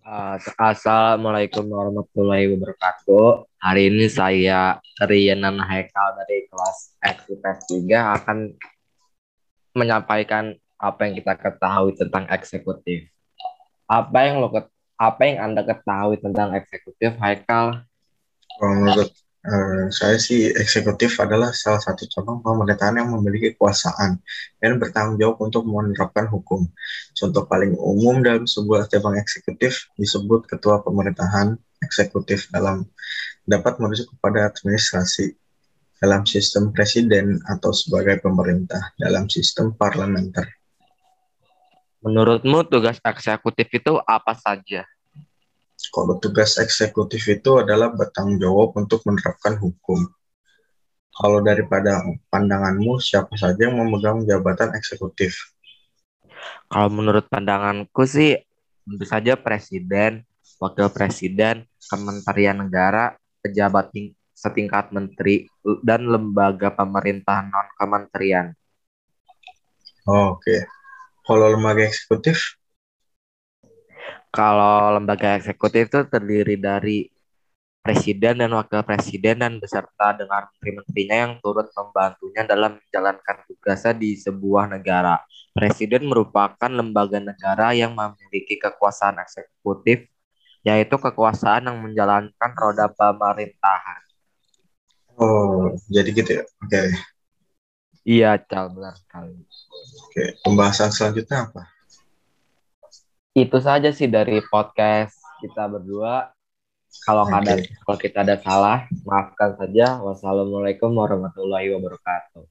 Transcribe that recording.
Uh, Assalamualaikum warahmatullahi wabarakatuh. Hari ini saya Rianan Haikal dari kelas XIPS 3 akan menyampaikan apa yang kita ketahui tentang eksekutif. Apa yang lo apa yang Anda ketahui tentang eksekutif Haikal? Menurut Uh, saya sih eksekutif adalah salah satu cabang pemerintahan yang memiliki kekuasaan dan bertanggung jawab untuk menerapkan hukum. Contoh paling umum dalam sebuah cabang eksekutif disebut ketua pemerintahan eksekutif dalam dapat merujuk kepada administrasi dalam sistem presiden atau sebagai pemerintah dalam sistem parlementer. Menurutmu tugas eksekutif itu apa saja? Kalau tugas eksekutif itu adalah bertanggung jawab untuk menerapkan hukum. Kalau daripada pandanganmu, siapa saja yang memegang jabatan eksekutif? Kalau menurut pandanganku sih, tentu saja presiden, wakil presiden, kementerian negara, pejabat setingkat menteri, dan lembaga pemerintah non-kementerian. Oh, Oke. Okay. Kalau lembaga eksekutif? Kalau lembaga eksekutif itu terdiri dari presiden dan wakil presiden dan beserta dengan menteri-menterinya yang turut membantunya dalam menjalankan tugasnya di sebuah negara. Presiden merupakan lembaga negara yang memiliki kekuasaan eksekutif, yaitu kekuasaan yang menjalankan roda pemerintahan. Oh, jadi gitu ya? Oke. Okay. Iya, Cal, benar sekali. Oke, pembahasan selanjutnya apa? Itu saja sih dari podcast kita berdua. Kalau okay. ada kalau kita ada salah, maafkan saja. Wassalamualaikum warahmatullahi wabarakatuh.